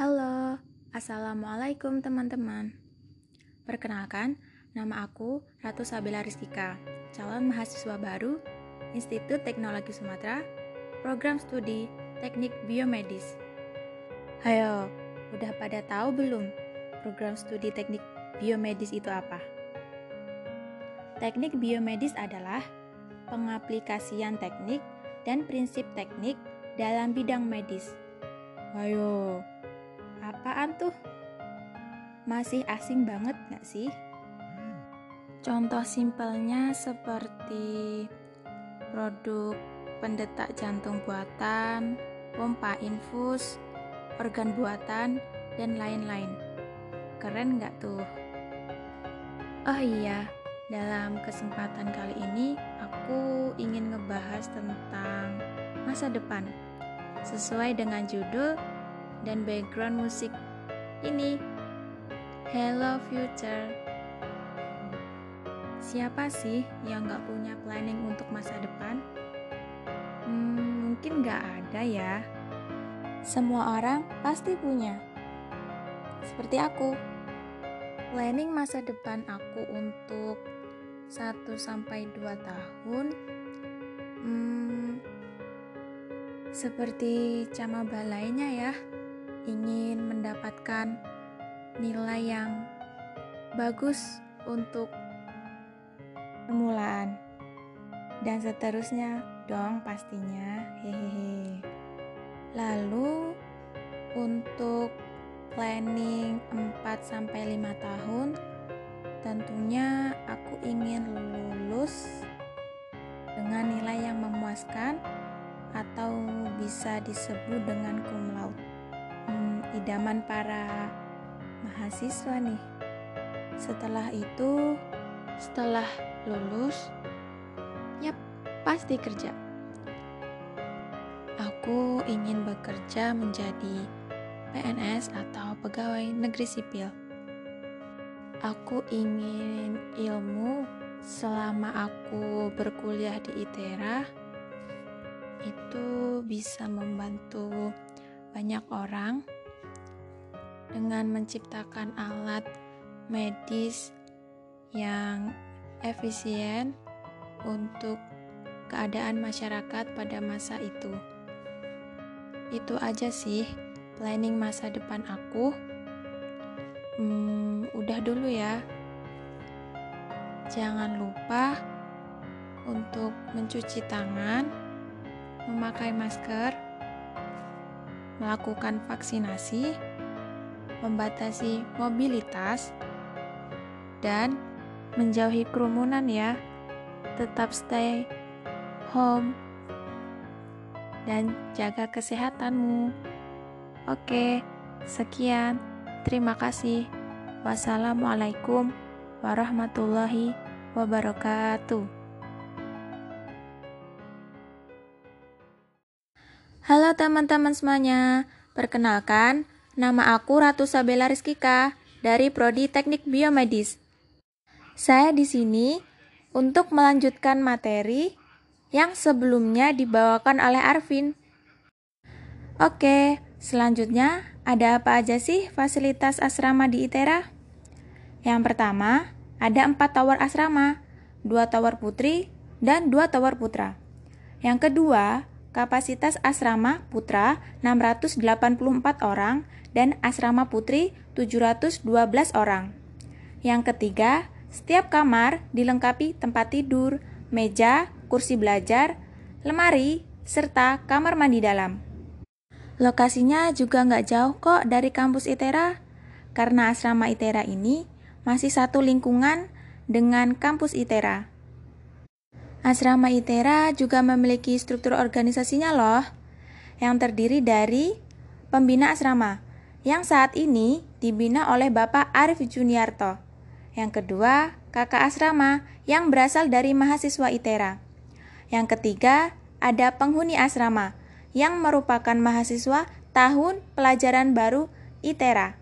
Halo, Assalamualaikum teman-teman. Perkenalkan, nama aku Ratu Sabila Rizkika, calon mahasiswa baru Institut Teknologi Sumatera, Program Studi Teknik Biomedis. Hayo, udah pada tahu belum program studi teknik biomedis itu apa? Teknik biomedis adalah pengaplikasian teknik dan prinsip teknik dalam bidang medis. Ayo, Apaan tuh? Masih asing banget gak sih? Contoh simpelnya seperti produk pendetak jantung buatan, pompa infus, organ buatan, dan lain-lain. Keren gak tuh? Oh iya, dalam kesempatan kali ini aku ingin ngebahas tentang masa depan. Sesuai dengan judul dan background musik. Ini Hello Future. Siapa sih yang gak punya planning untuk masa depan? Hmm, mungkin gak ada ya. Semua orang pasti punya. Seperti aku. Planning masa depan aku untuk 1-2 tahun hmm, Seperti camaba lainnya ya mendapatkan nilai yang bagus untuk permulaan. Dan seterusnya dong pastinya hehehe. Lalu untuk planning 4 sampai 5 tahun tentunya aku ingin lulus dengan nilai yang memuaskan atau bisa disebut dengan cum laude idaman para mahasiswa nih. Setelah itu, setelah lulus, ya pasti kerja. Aku ingin bekerja menjadi PNS atau pegawai negeri sipil. Aku ingin ilmu selama aku berkuliah di ITERA itu bisa membantu banyak orang dengan menciptakan alat medis yang efisien untuk keadaan masyarakat pada masa itu. Itu aja sih planning masa depan aku. Hmm, udah dulu ya. Jangan lupa untuk mencuci tangan, memakai masker, melakukan vaksinasi membatasi mobilitas, dan menjauhi kerumunan ya. Tetap stay home dan jaga kesehatanmu. Oke, sekian. Terima kasih. Wassalamualaikum warahmatullahi wabarakatuh. Halo teman-teman semuanya, perkenalkan Nama aku Ratu Sabela Rizkika dari Prodi Teknik Biomedis. Saya di sini untuk melanjutkan materi yang sebelumnya dibawakan oleh Arvin. Oke, selanjutnya ada apa aja sih fasilitas asrama di ITERA? Yang pertama, ada empat tower asrama, dua tower putri, dan dua tower putra. Yang kedua, kapasitas asrama putra 684 orang dan asrama putri 712 orang. Yang ketiga, setiap kamar dilengkapi tempat tidur, meja, kursi belajar, lemari, serta kamar mandi dalam. Lokasinya juga nggak jauh kok dari kampus ITERA, karena asrama ITERA ini masih satu lingkungan dengan kampus ITERA. Asrama ITERA juga memiliki struktur organisasinya loh, yang terdiri dari pembina asrama, yang saat ini dibina oleh Bapak Arif Juniarto. Yang kedua, kakak asrama yang berasal dari mahasiswa ITERA. Yang ketiga, ada penghuni asrama yang merupakan mahasiswa tahun pelajaran baru ITERA.